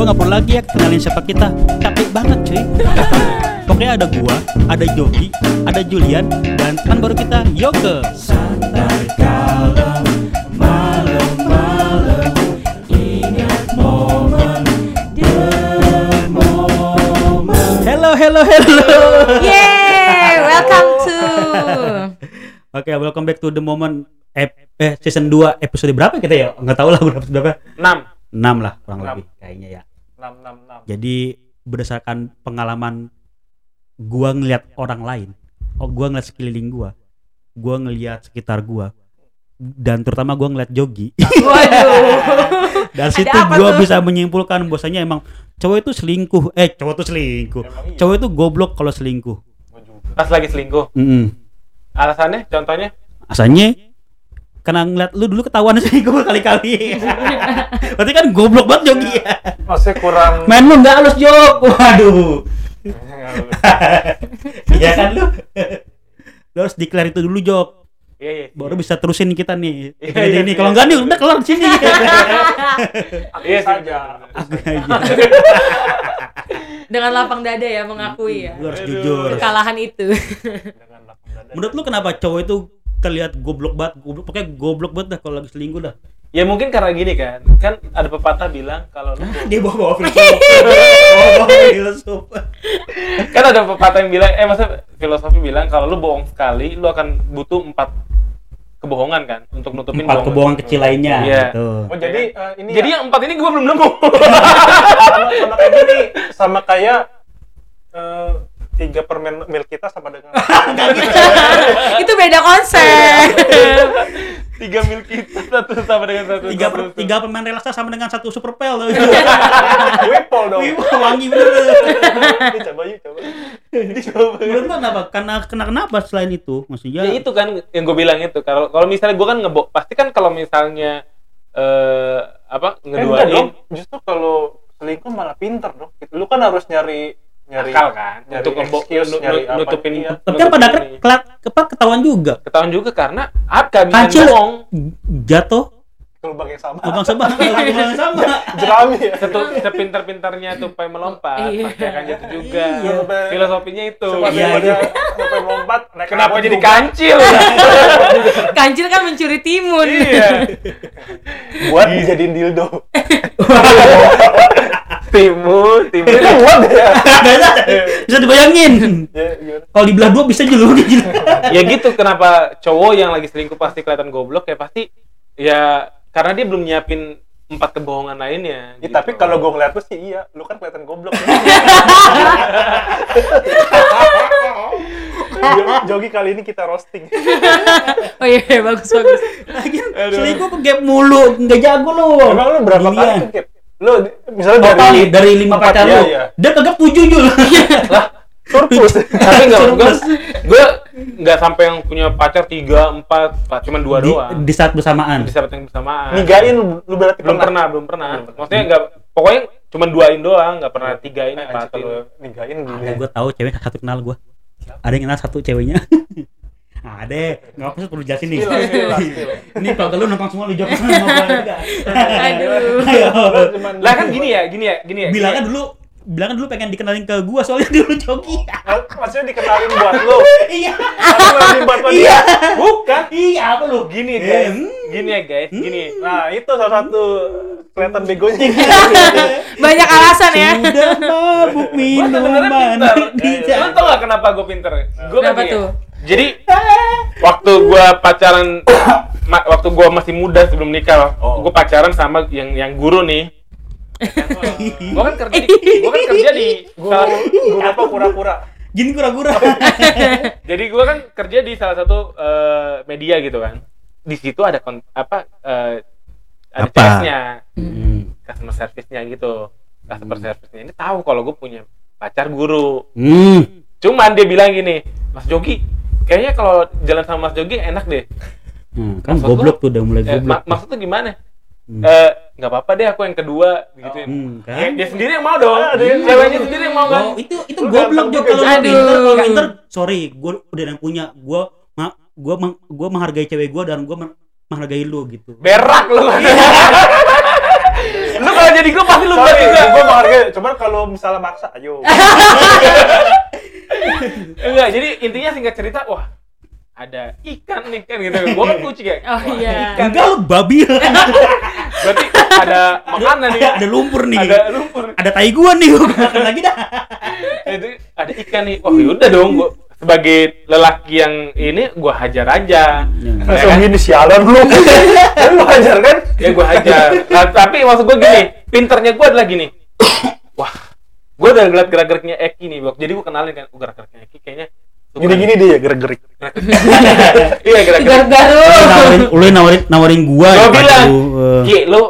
Gua nggak perlu lagi ya kenalin siapa kita. Capek banget cuy. Pokoknya ada gua, ada Jogi, ada Julian, dan teman baru kita Yoke. Santai kalem, malam-malam, ingat momen, the moment. Hello, hello, hello. Yeay, welcome to Oke, welcome back to the moment ep- eh, season 2 episode berapa kita ya? Nggak tahu lah episode berapa. 6 6 lah kurang Enam. lebih kayaknya ya. 6 6 6 Jadi berdasarkan pengalaman gua ngelihat orang lain, oh gua ngeliat sekeliling gua, gua ngelihat sekitar gua, dan terutama gua ngeliat Jogi. Waduh Dari situ gua tuh? bisa menyimpulkan bahwasanya emang cowok itu selingkuh. Eh, cowok itu selingkuh. Iya. Cowok itu goblok kalau selingkuh. Pas lagi selingkuh. Mm Alasannya contohnya? Asalnya karena ngeliat lu dulu ketahuan selingkuh berkali-kali. Berarti kan goblok banget Jogi ya. Maksudnya kurang Main lu nggak halus Jok. Waduh. Iya kan lu? Lu harus declare itu dulu Jok. Iya iya. Baru bisa terusin kita nih. Iya, Jadi iya, ini iya. kalau enggak nih udah kelar di sini. Iya saja. Dengan lapang dada ya mengakui ya Lu harus Aduh. jujur. Kekalahan itu Dengan lapang dada. Menurut lu kenapa cowok itu terlihat goblok banget? Goblok pokoknya goblok banget dah kalau lagi selingkuh dah. Ya mungkin karena gini kan. Kan ada pepatah bilang kalau lu Dia bawa-bawa filsuf. Bawa-bawa filsuf. kan ada pepatah yang bilang eh masa filosofi bilang kalau lu bohong sekali lu akan butuh empat kebohongan kan untuk nutupin Empat kebohongan kecil lainnya Iya. gitu. Oh jadi eh, ini Jadi ya, yang empat ini gue belum nemu. sama, sama kayak gini, sama kayak eh, tiga permen milk kita sama dengan Itu beda konsep Tiga mil kita satu sama dengan satu. Tiga, satu- per, tiga permen relaksa sama dengan satu super pel. Wipol dong. Wih, wangi bener. Coba yuk coba. Menurut lu kenapa? Karena kena kenapa selain itu? Maksudnya ya itu kan yang gue bilang itu kalau kalau misalnya gue kan ngebo pasti kan kalau misalnya eh apa Eh, enggak ngeduain dong. Justru kalau selingkuh malah pinter dong. Lu kan harus nyari nyari akal kan nyari untuk excuse, nyari nutupin iya. tapi kan pada kelak kepak ketahuan juga. ketahuan juga karena apa Kancil bohong jatuh ke lubang yang sama. lubang sama lubang yang sama. Jerami ya. Setu, sepintar-pintarnya tupai melompat Iya. pasti akan jatuh juga Iya. filosofinya itu Iya, iya, iya. sampai lompat naik kenapa jadi juga. kancil Kancil kan mencuri timun iya Buat dijadiin dildo. Timur timur Buat ya. bisa dibayangin. Ya? Kalau dibelah dua bisa juga gitu. ya gitu kenapa cowok yang lagi selingkuh pasti kelihatan goblok ya pasti ya karena dia belum nyiapin empat kebohongan lainnya Ya, gitu. tapi kalau gue ngeliat lu sih iya, lu kan kelihatan goblok. Jo- Jogi kali ini kita roasting. Oh iya iya, bagus bagus Lagian selingkuh ke gap mulu, nggak jago lu. Emang lu berapa Gilian. kali tuh, Kip? Lu misalnya Total dari nih dari lima empat, pacar iya, lu, iya. dia kegap tujuh jul. surplus. tapi nggak gue Surplus. gue nggak sampai yang punya pacar tiga empat Pak, cuman dua di, doang di saat bersamaan. di saat yang bersamaan Nigain lu, berarti belum pernah belum pernah maksudnya nggak pokoknya cuman duain doang nggak pernah tigain anjir, empatin kalau nigain gue tahu cewek satu kenal gue. Ada yang kenal satu ceweknya. Ada, nggak apa perlu jelasin nih. Ini kalau lu numpang semua lu jawab sama gua juga. Aduh. Lu lah kan gini ya gini ya gini ya Bilangnya dulu, bilangnya dulu pengen dikenalin ke gua soalnya dulu joki. Mak- Maksudnya dikenalin buat lu. Iya. Dikenalin buat dia. Iya. bukan Iya apa lu? gini ya guys Hmm. gini ya guys gini Nah, itu salah satu kelihatan begonya. Banyak alasan ya Sudah mabuk minuman di Lu tau gak kenapa gue pinter? Gue Kenapa tuh? Jadi waktu gue pacaran, ma- waktu gue masih muda sebelum nikah, Oh. gue pacaran sama yang yang guru nih. Gue kan kerja di, gue kan kerja di, Guru, guru apa pura-pura. Gini kura-kura. jadi gue kan kerja di salah satu eh, media gitu kan. Di situ ada kon, apa? eh, ada Apa? CS-nya, Hmm. customer service-nya gitu. Customer service-nya ini tahu kalau gue punya pacar guru. Hmm. Cuman dia bilang gini, Mas Jogi, kayaknya kalau jalan sama Mas Jogi enak deh. Hmm, kan Maksud goblok lu? tuh udah mulai Eh, goblok. mak- maksudnya gimana? Hmm. Eh, nggak apa-apa deh aku yang kedua gitu. Hmm, Ya, kan? dia sendiri yang mau dong. Ah, dia yang Ceweknya mau. sendiri yang mau kan. Oh, itu itu Lu goblok juga, kalau pinter, kalau pinter sorry, gua udah yang punya. Gua ma- gua meng- gua menghargai cewek gua dan gua men- menghargai lu gitu. Berak lu. lu kalau jadi gue pasti lu buat juga gue menghargai. Cuman kalau misalnya maksa, ayo. enggak jadi intinya singkat cerita wah ada ikan nih kan gitu gue kan kucing ya Oh, Wah, iya. ikan Enggak lu babi. berarti ada makanan nih ada lumpur nih. ada lumpur Ada tai gua nih. Gua makan lagi dah. itu ada ikan nih wah yaudah dong gua sebagai lelaki yang ini gua hajar aja Ya Langsung kan? gini sialan lu. Kan lu hajar kan? ya gua hajar Nah, tapi maksud gua gini pinternya gua adalah gini wah gua udah ngeliat gerak-geriknya Eki nih Bok. jadi gua kenalin kan oh, gerak-geriknya Eki kayaknya Gini-gini dia gerak-gerik. iya gerak-gerik nawarin, lu nawarin, nawarin gua. gua daripada bilang lu, eh, Ki lu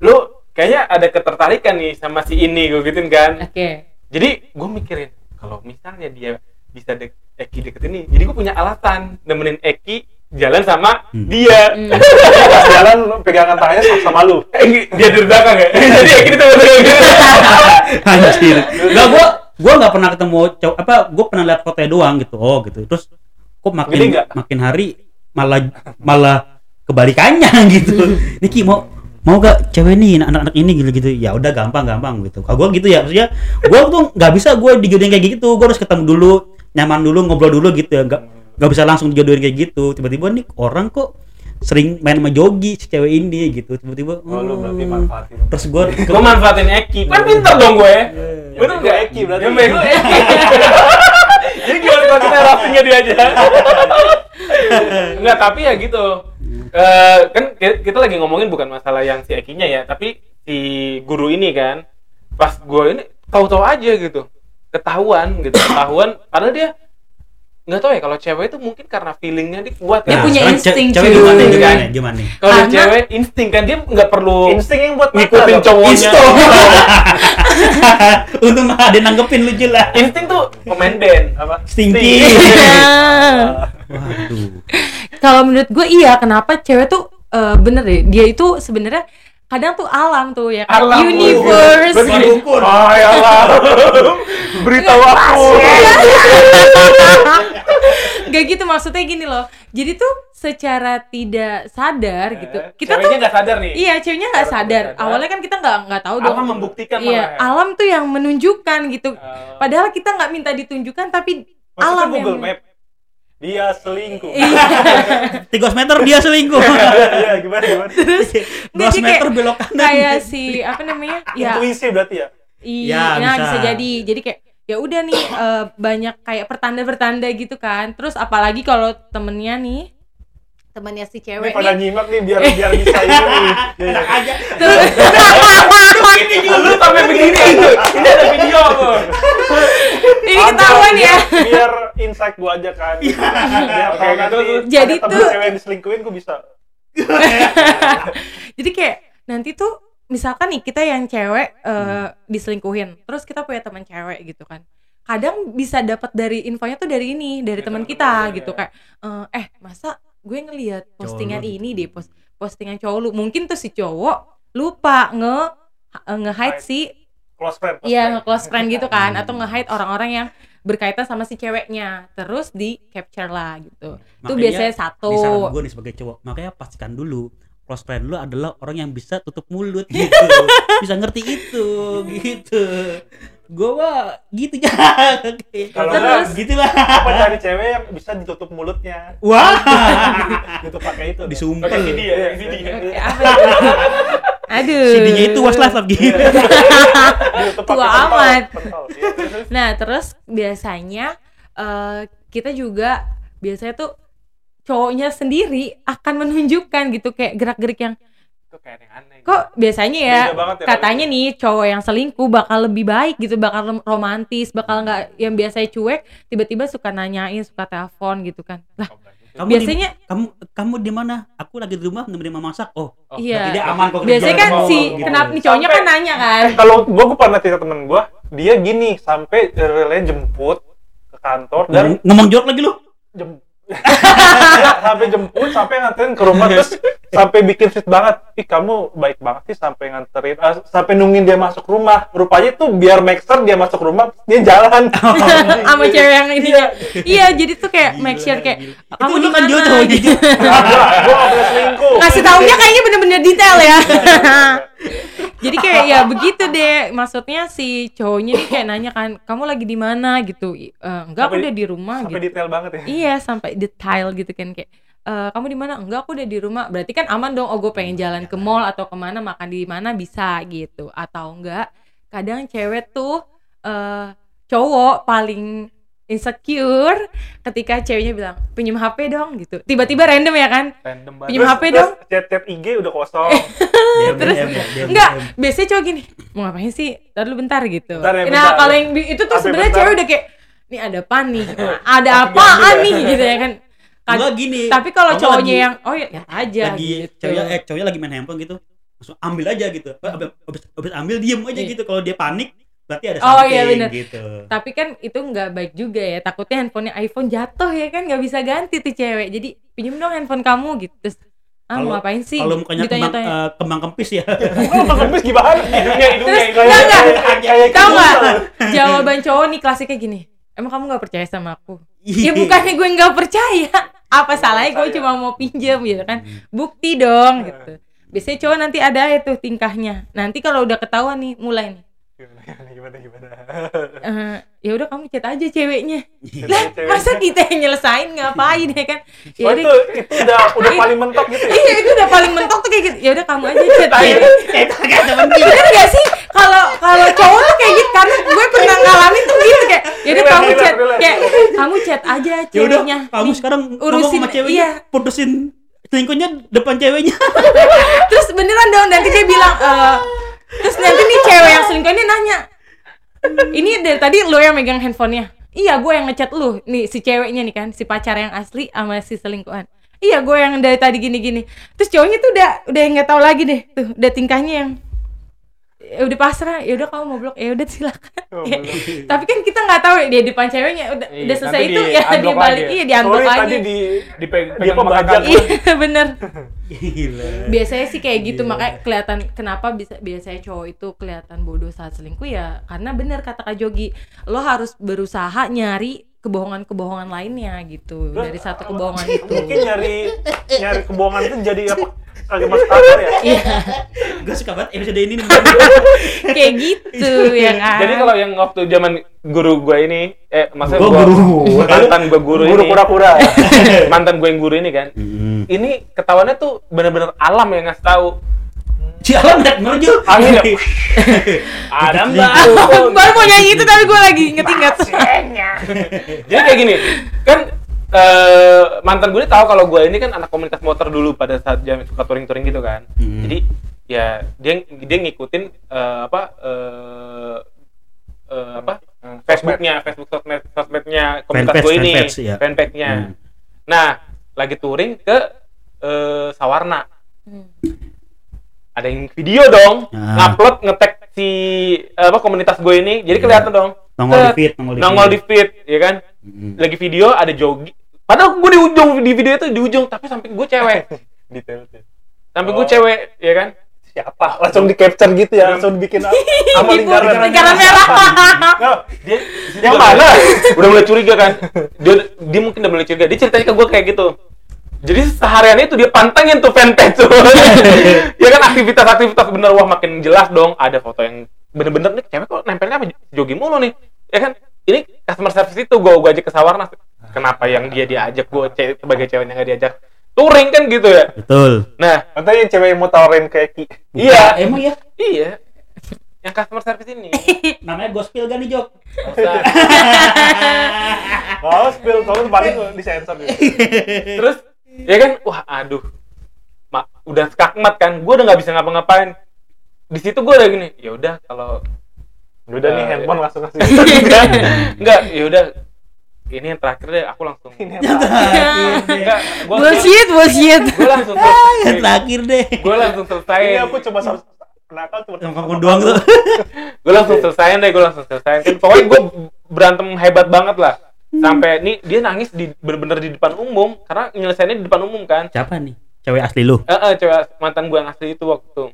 lu kayaknya ada ketertarikan nih sama si ini gue gituin kan Oke. jadi gue mikirin kalau misalnya dia bisa dek Eki deket ini jadi gue punya alasan nemenin Eki jalan sama Hmm. dia Hmm. Pas jalan lu pegangan tangannya sama- sama lu. Eki dia di belakang ya jadi Eki di tengah-tengah Anjir. Enggak gua gua nggak pernah ketemu cowok apa gua pernah lihat fotonya doang gitu. Oh gitu. Terus kok makin nggak? makin hari malah malah kebalikannya gitu. Niki mau mau gak cewek nih anak-anak ini gitu gitu ya udah gampang gampang gitu kalau gua gitu ya maksudnya gua tuh nggak bisa gua dijodohin kayak gitu gua harus ketemu dulu nyaman dulu ngobrol dulu gitu ya nggak nggak bisa langsung dijodohin kayak gitu tiba-tiba nih orang kok sering main sama jogi si cewek ini gitu tiba-tiba Oh, lu berarti hmm. manfaatin. terus gua gue manfaatin Eki kan pintar dong gue Yang bener bego nggak Eki berarti. yang bego Eki jadi gimana kalau kita rapinya dia aja Enggak, tapi ya gitu. Eh, kan ki- kita lagi ngomongin bukan masalah yang si Ekinya ya, tapi si guru ini kan. Pas gue ini tahu-tahu aja gitu. Ketahuan gitu, ketahuan padahal dia nggak tahu ya kalau cewek itu mungkin karena feelingnya dia kuat Dia kan. punya insting, cewek gimana Iya. gimana gimana Kalau Karena- cewek insting kan dia nggak perlu Insting yang buat ngikutin cowoknya. Insto. Untung ada nanggepin lu jelas. Insting tuh pemain band. Apa? Stinky. Nah. Waduh. Kalau menurut gue iya, kenapa cewek tuh eh, bener deh, dia itu sebenarnya kadang tuh alam tuh ya kan Alam, universe Berarti gini. "Ah, ya Allah. Beritahu aku. Gak gitu maksudnya gini loh. Jadi tuh secara tidak sadar gitu. Kita tuh Ceweknya nggak sadar nih. Iya, ceweknya nggak sadar. Awalnya kan kita nggak nggak tahu dong. Alam membuktikan Iya, malah ya. alam tuh yang menunjukkan gitu. Oh. Padahal kita nggak minta ditunjukkan, tapi Maksudnya alam Google yang Map. Dia selingkuh. Iya. 300 meter dia selingkuh. Iya, gimana gimana? Nggak, 200 dia meter belok kanan. Kayak si apa namanya? Ya, Intuisi berarti ya. Iya, Ya, nah bisa. bisa jadi. Jadi kayak ya udah nih eh, banyak kayak pertanda-pertanda gitu kan. Terus apalagi kalau temennya nih temennya si Ini cewek pada nih. nyimak nih biar biar bisa ini. Iya, iya. aja. Terus, Lu sampai begini itu. Ini ada video loh. ini Ada, ketahuan ya. biar- Biar insight gua aja kan. Biar Oke, kalau gitu, nanti. Jadi ada tuh- cewek yang diselingkuhin gua bisa. Jadi kayak nanti tuh misalkan nih kita yang cewek Hmm. diselingkuhin, terus kita punya teman cewek gitu kan. Kadang bisa dapat dari infonya tuh dari ini, dari Dari teman kita cewek. gitu kayak eh, eh masa gue ngelihat postingan ini gitu. deh post postingan cowok lu. Mungkin tuh si cowok lupa nge nge hide Hide. si Close friend. Iya nge-close friend gitu kan atau nge-hide orang-orang yang berkaitan sama si ceweknya terus di capture lah gitu itu Makanya, biasanya satu Di saran gue nih sebagai cowok, makanya pastikan dulu close friend lu adalah orang yang bisa tutup mulut gitu. bisa ngerti itu gitu. Gue mah gitu ya. Kalau Terus- gitu lah. apa cari cewek yang bisa ditutup mulutnya? Wah. Gitu pakai itu. Disumpel. Pakai CD ya. Oke, apa itu? aduh CD-nya itu Westlife lagi. Pakai Tua amat. nah terus biasanya eh, kita juga biasanya tuh cowoknya sendiri akan menunjukkan gitu kayak gerak-gerik yang Itu kayak yang aneh. kok biasanya ya ya katanya nih cowok yang selingkuh bakal lebih baik gitu bakal rom- romantis bakal nggak yang biasanya cuek tiba-tiba suka nanyain suka telepon gitu kan lah Kamu biasanya di, kamu kamu di mana? Aku lagi di rumah nemenin mama masak. Oh, Oh, iya dia aman kok biasanya kan si gitu. kenapa nih cowoknya kan nanya kan Eh, kalau gua gua pernah cerita temen gua, dia gini sampai relay jemput ke kantor dan Ngomong- ngomong jorok lagi lu. Jem sampai jemput sampai nganterin ke rumah terus sampai bikin sweet banget. Ih kamu baik banget sih sampai nganterin ah, sampai nungguin dia masuk rumah. Rupanya tuh biar make sure dia masuk rumah dia jalan. Sama cewek yang ini. iya jadi tuh kayak make sure kayak Itu kamu di kan gitu. gua selingkuh. Ngasih taunya kayaknya bener-bener detail ya jadi kayak ya begitu deh. Maksudnya si cowoknya nih kayak nanya kan kamu lagi di mana? gitu. "I- eh, enggak aku Sampai- udah di rumah sampai gitu. detail banget ya? Iya sampai detail gitu kan kayak "Eh, kamu di mana? Enggak aku udah di rumah. Berarti kan aman dong oh gue pengen jalan ke mall atau ke mana makan di mana? Bisa gitu. Atau enggak kadang cewek tuh eh cowok paling insecure ketika ceweknya bilang pinjam HP dong gitu tiba-tiba random ya kan random banget Pinjem HP Terus- dong. chat chat IG udah kosong DM, Terus DM, ya, DM, Enggak, biasanya cowok gini, mau ngapain sih? Ntar dulu bentar gitu. Bentar ya, nah, kalau yang itu tuh sebenarnya cewek udah kayak, nih ada apa nih? Ada apaan diambil ya. nih gitu ya kan? Kad- Enggak gini. Tapi kalau cowoknya lagi- yang oh ya lihat aja lagi gitu. cowoknya eh cowoknya lagi main handphone gitu langsung ambil aja gitu abis, abis, abis ambil diem aja Iya. gitu kalau dia panik berarti ada Oh, iya, bener. gitu Tapi kan itu nggak baik juga ya. Takutnya handphonenya iPhone jatuh ya kan nggak bisa ganti tuh cewek. Jadi pinjem dong handphone kamu gitu. Terus ah mau Kalau- ngapain sih? kalau mukanya kembang, eh, kembang kempis ya oh bang Kempis gimana hidungnya hidungnya Terus, enggak, enggak. kayak Tahu gitu. nggak? Jawaban cowok nih klasiknya gini. Emang kamu nggak percaya sama aku? Iya. ya bukannya gue nggak percaya apa salahnya gue cuma mau pinjam gitu kan bukti dong gitu biasanya cowok nanti ada itu tingkahnya nanti kalau udah ketahuan nih mulai nih gimana gimana gimana? Eh, ya udah kamu chat aja ceweknya. Iya. lah masa kita yang nyelesain? Ngapain ya kan? Ya oh udah. itu itu udah udah paling mentok gitu ya? Iya itu udah paling mentok tuh kayak gitu. Ya udah kamu aja chat penting. bener gak sih? Kalau kalau cowok tuh kayak gitu karena gue pernah ngalamin tuh gitu kayak ya udah kamu chat kayak kamu chat aja ya udah ceweknya. kamu sekarang ngomong urusin sama ceweknya iya. putusin selingkuhnya depan ceweknya. Terus beneran dong nanti dia bilang eh terus nanti nih cewek yang selingkuh ini nanya ini dari tadi lo yang megang handphonenya? Iya gue yang ngechat lu. Nih si ceweknya nih kan si pacar yang asli sama si selingkuhan. Iya gue yang dari tadi gini gini terus cowoknya tuh udah udah nggak tahu lagi deh tuh udah tingkahnya yang ya udah pasrah ya udah kamu mau blok ya udah silakan. Oh, Ya, tapi kan kita nggak tahu ya dia depan ceweknya udah Iya, udah selesai itu di ya dia balik. lagi. iya di Sorry lagi tadi di Dipegang Dia pembajak. iya bener. Gila. Biasanya sih kayak gitu Iya. makanya kelihatan kenapa bisa biasanya cowok itu kelihatan bodoh saat selingkuh ya karena bener kata Kak Jogi lo harus berusaha nyari kebohongan-kebohongan lainnya gitu dari satu kebohongan itu. mungkin nyari nyari kebohongan itu jadi apa lagi masuk akal ya? Iya. Gue suka banget episode ini nih. Kayak gitu ya kan? Jadi kalau yang waktu zaman guru gue ini, eh maksudnya Gua gua- guru. mantan gue guru, guru ini, kura-kura mantan gue yang guru ini kan, Hmm. ini ketahuannya tuh bener-bener alam yang ngasih tahu. si alam naik menuju. Angin ya. Ada mbak. baru mau nyanyi itu tapi gue lagi inget-inget. Jadi kayak gini, kan eh, mantan gue ini tahu kalau gue ini kan anak komunitas motor dulu pada saat dia suka touring-touring gitu kan. Hmm. Jadi ya dia dia ngikutin eh, apa eh, eh, apa Facebooknya, Facebook sosmed sosmednya komunitas gue ini, fanpage, ya. fanpage-nya. Hmm. Nah, lagi touring ke eh, Sawarna. Ada yang video dong, Ah. ngupload ngetek si apa komunitas gue ini, jadi Iya. kelihatan dong. Nongol di feed, nongol di nongol di feed. feed, ya kan? Hmm. Lagi video ada jogi. Padahal gue di ujung di video itu di ujung, tapi samping gue cewek, detail samping Oh. gue cewek, ya kan? siapa langsung di capture gitu ya langsung bikin sama Ibu, lingkaran lingkaran merah Nggak, Dia yang mana udah mulai curiga kan? Dia, dia mungkin udah mulai curiga. Dia ceritanya ke gue kayak gitu. Jadi seharian itu dia pantengin tuh fanpage tuh. ya kan aktivitas-aktivitas bener wah makin jelas dong. Ada foto yang bener-bener nih cewek kok nempelnya apa jogi mulu nih. Ya kan? Ini customer service itu gue gue ajak ke Sawarna. Kenapa yang dia diajak gue ce- sebagai cewek yang gak diajak? Touring kan gitu ya. betul Nah, Katanya yang cewek yang mau tawarin ke Eki iya, emang ya iya. Yang customer service ini. namanya gospel gak nih Jok. Oh, spill tolong paling disensor gitu. terus ya kan wah aduh Ma, udah skakmat kan gue udah nggak bisa ngapa-ngapain di situ gue udah gini ya udah kalau Udah nih Eh, handphone langsung kasih. enggak enggak ya udah ini yang terakhir deh aku langsung Ini yang terakhir. enggak gue bullshit bullshit. gue langsung yang selesai. terakhir deh. Gue langsung selesai. Ini aku coba sama nakal cuma sama kamu doang tuh. Gue langsung selesaiin deh gue langsung selesaiin. Kan pokoknya gue berantem hebat banget lah. Sampai nih dia nangis di bener-bener di depan umum karena nyelesainnya di depan umum kan. Siapa nih? Cewek asli lu? Eh, eh, cewek mantan gue yang asli itu waktu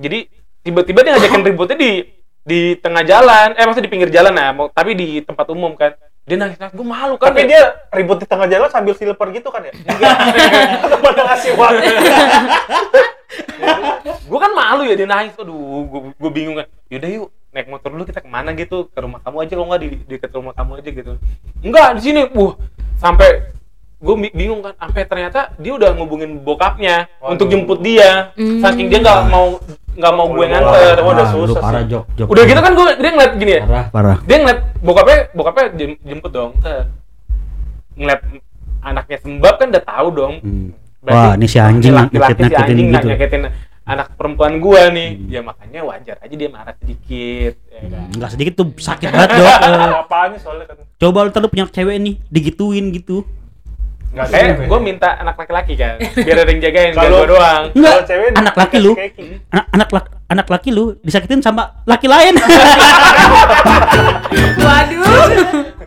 jadi tiba-tiba dia ngajakin ributnya di di tengah jalan. Eh maksudnya di pinggir jalan ya tapi di tempat umum kan dia nangis nangis gue malu kan Tapi dia ribut di tengah jalan sambil silver gitu kan ya? Enggak. Pada ngasih waktu. gue kan malu ya dia nangis aduh gue bingung kan yaudah yuk naik motor dulu kita ke mana gitu ke rumah kamu aja kalau nggak di di dekat rumah kamu aja gitu enggak di sini uh sampai gue bingung kan sampai ternyata dia udah ngubungin bokapnya Waduh. untuk jemput dia Hmm. saking dia nggak mau nggak mau gue nganter Wah, udah susah parah sih. jok jok udah gitu kan gue dia ngeliat gini ya parah parah dia ngeliat bokapnya bokapnya jem- jemput dong ngeliat anaknya sembab kan udah tahu dong Hmm. Berarti wah ini si anjing laki-laki si anjing gitu nyakitin anak perempuan gua nih Hmm. ya makanya wajar aja dia marah sedikit ya kan? Enggak sedikit tuh sakit banget dok Apanya soalnya kan? coba lu terlalu punya cewek nih digituin gitu nggak kayak gua minta anak laki-laki kan biar ada yang jagain biar Kalau- gua doang. enggak Kalau cewek anak laki lu. anak anak laki anak laki lu disakitin sama laki lain. Waduh.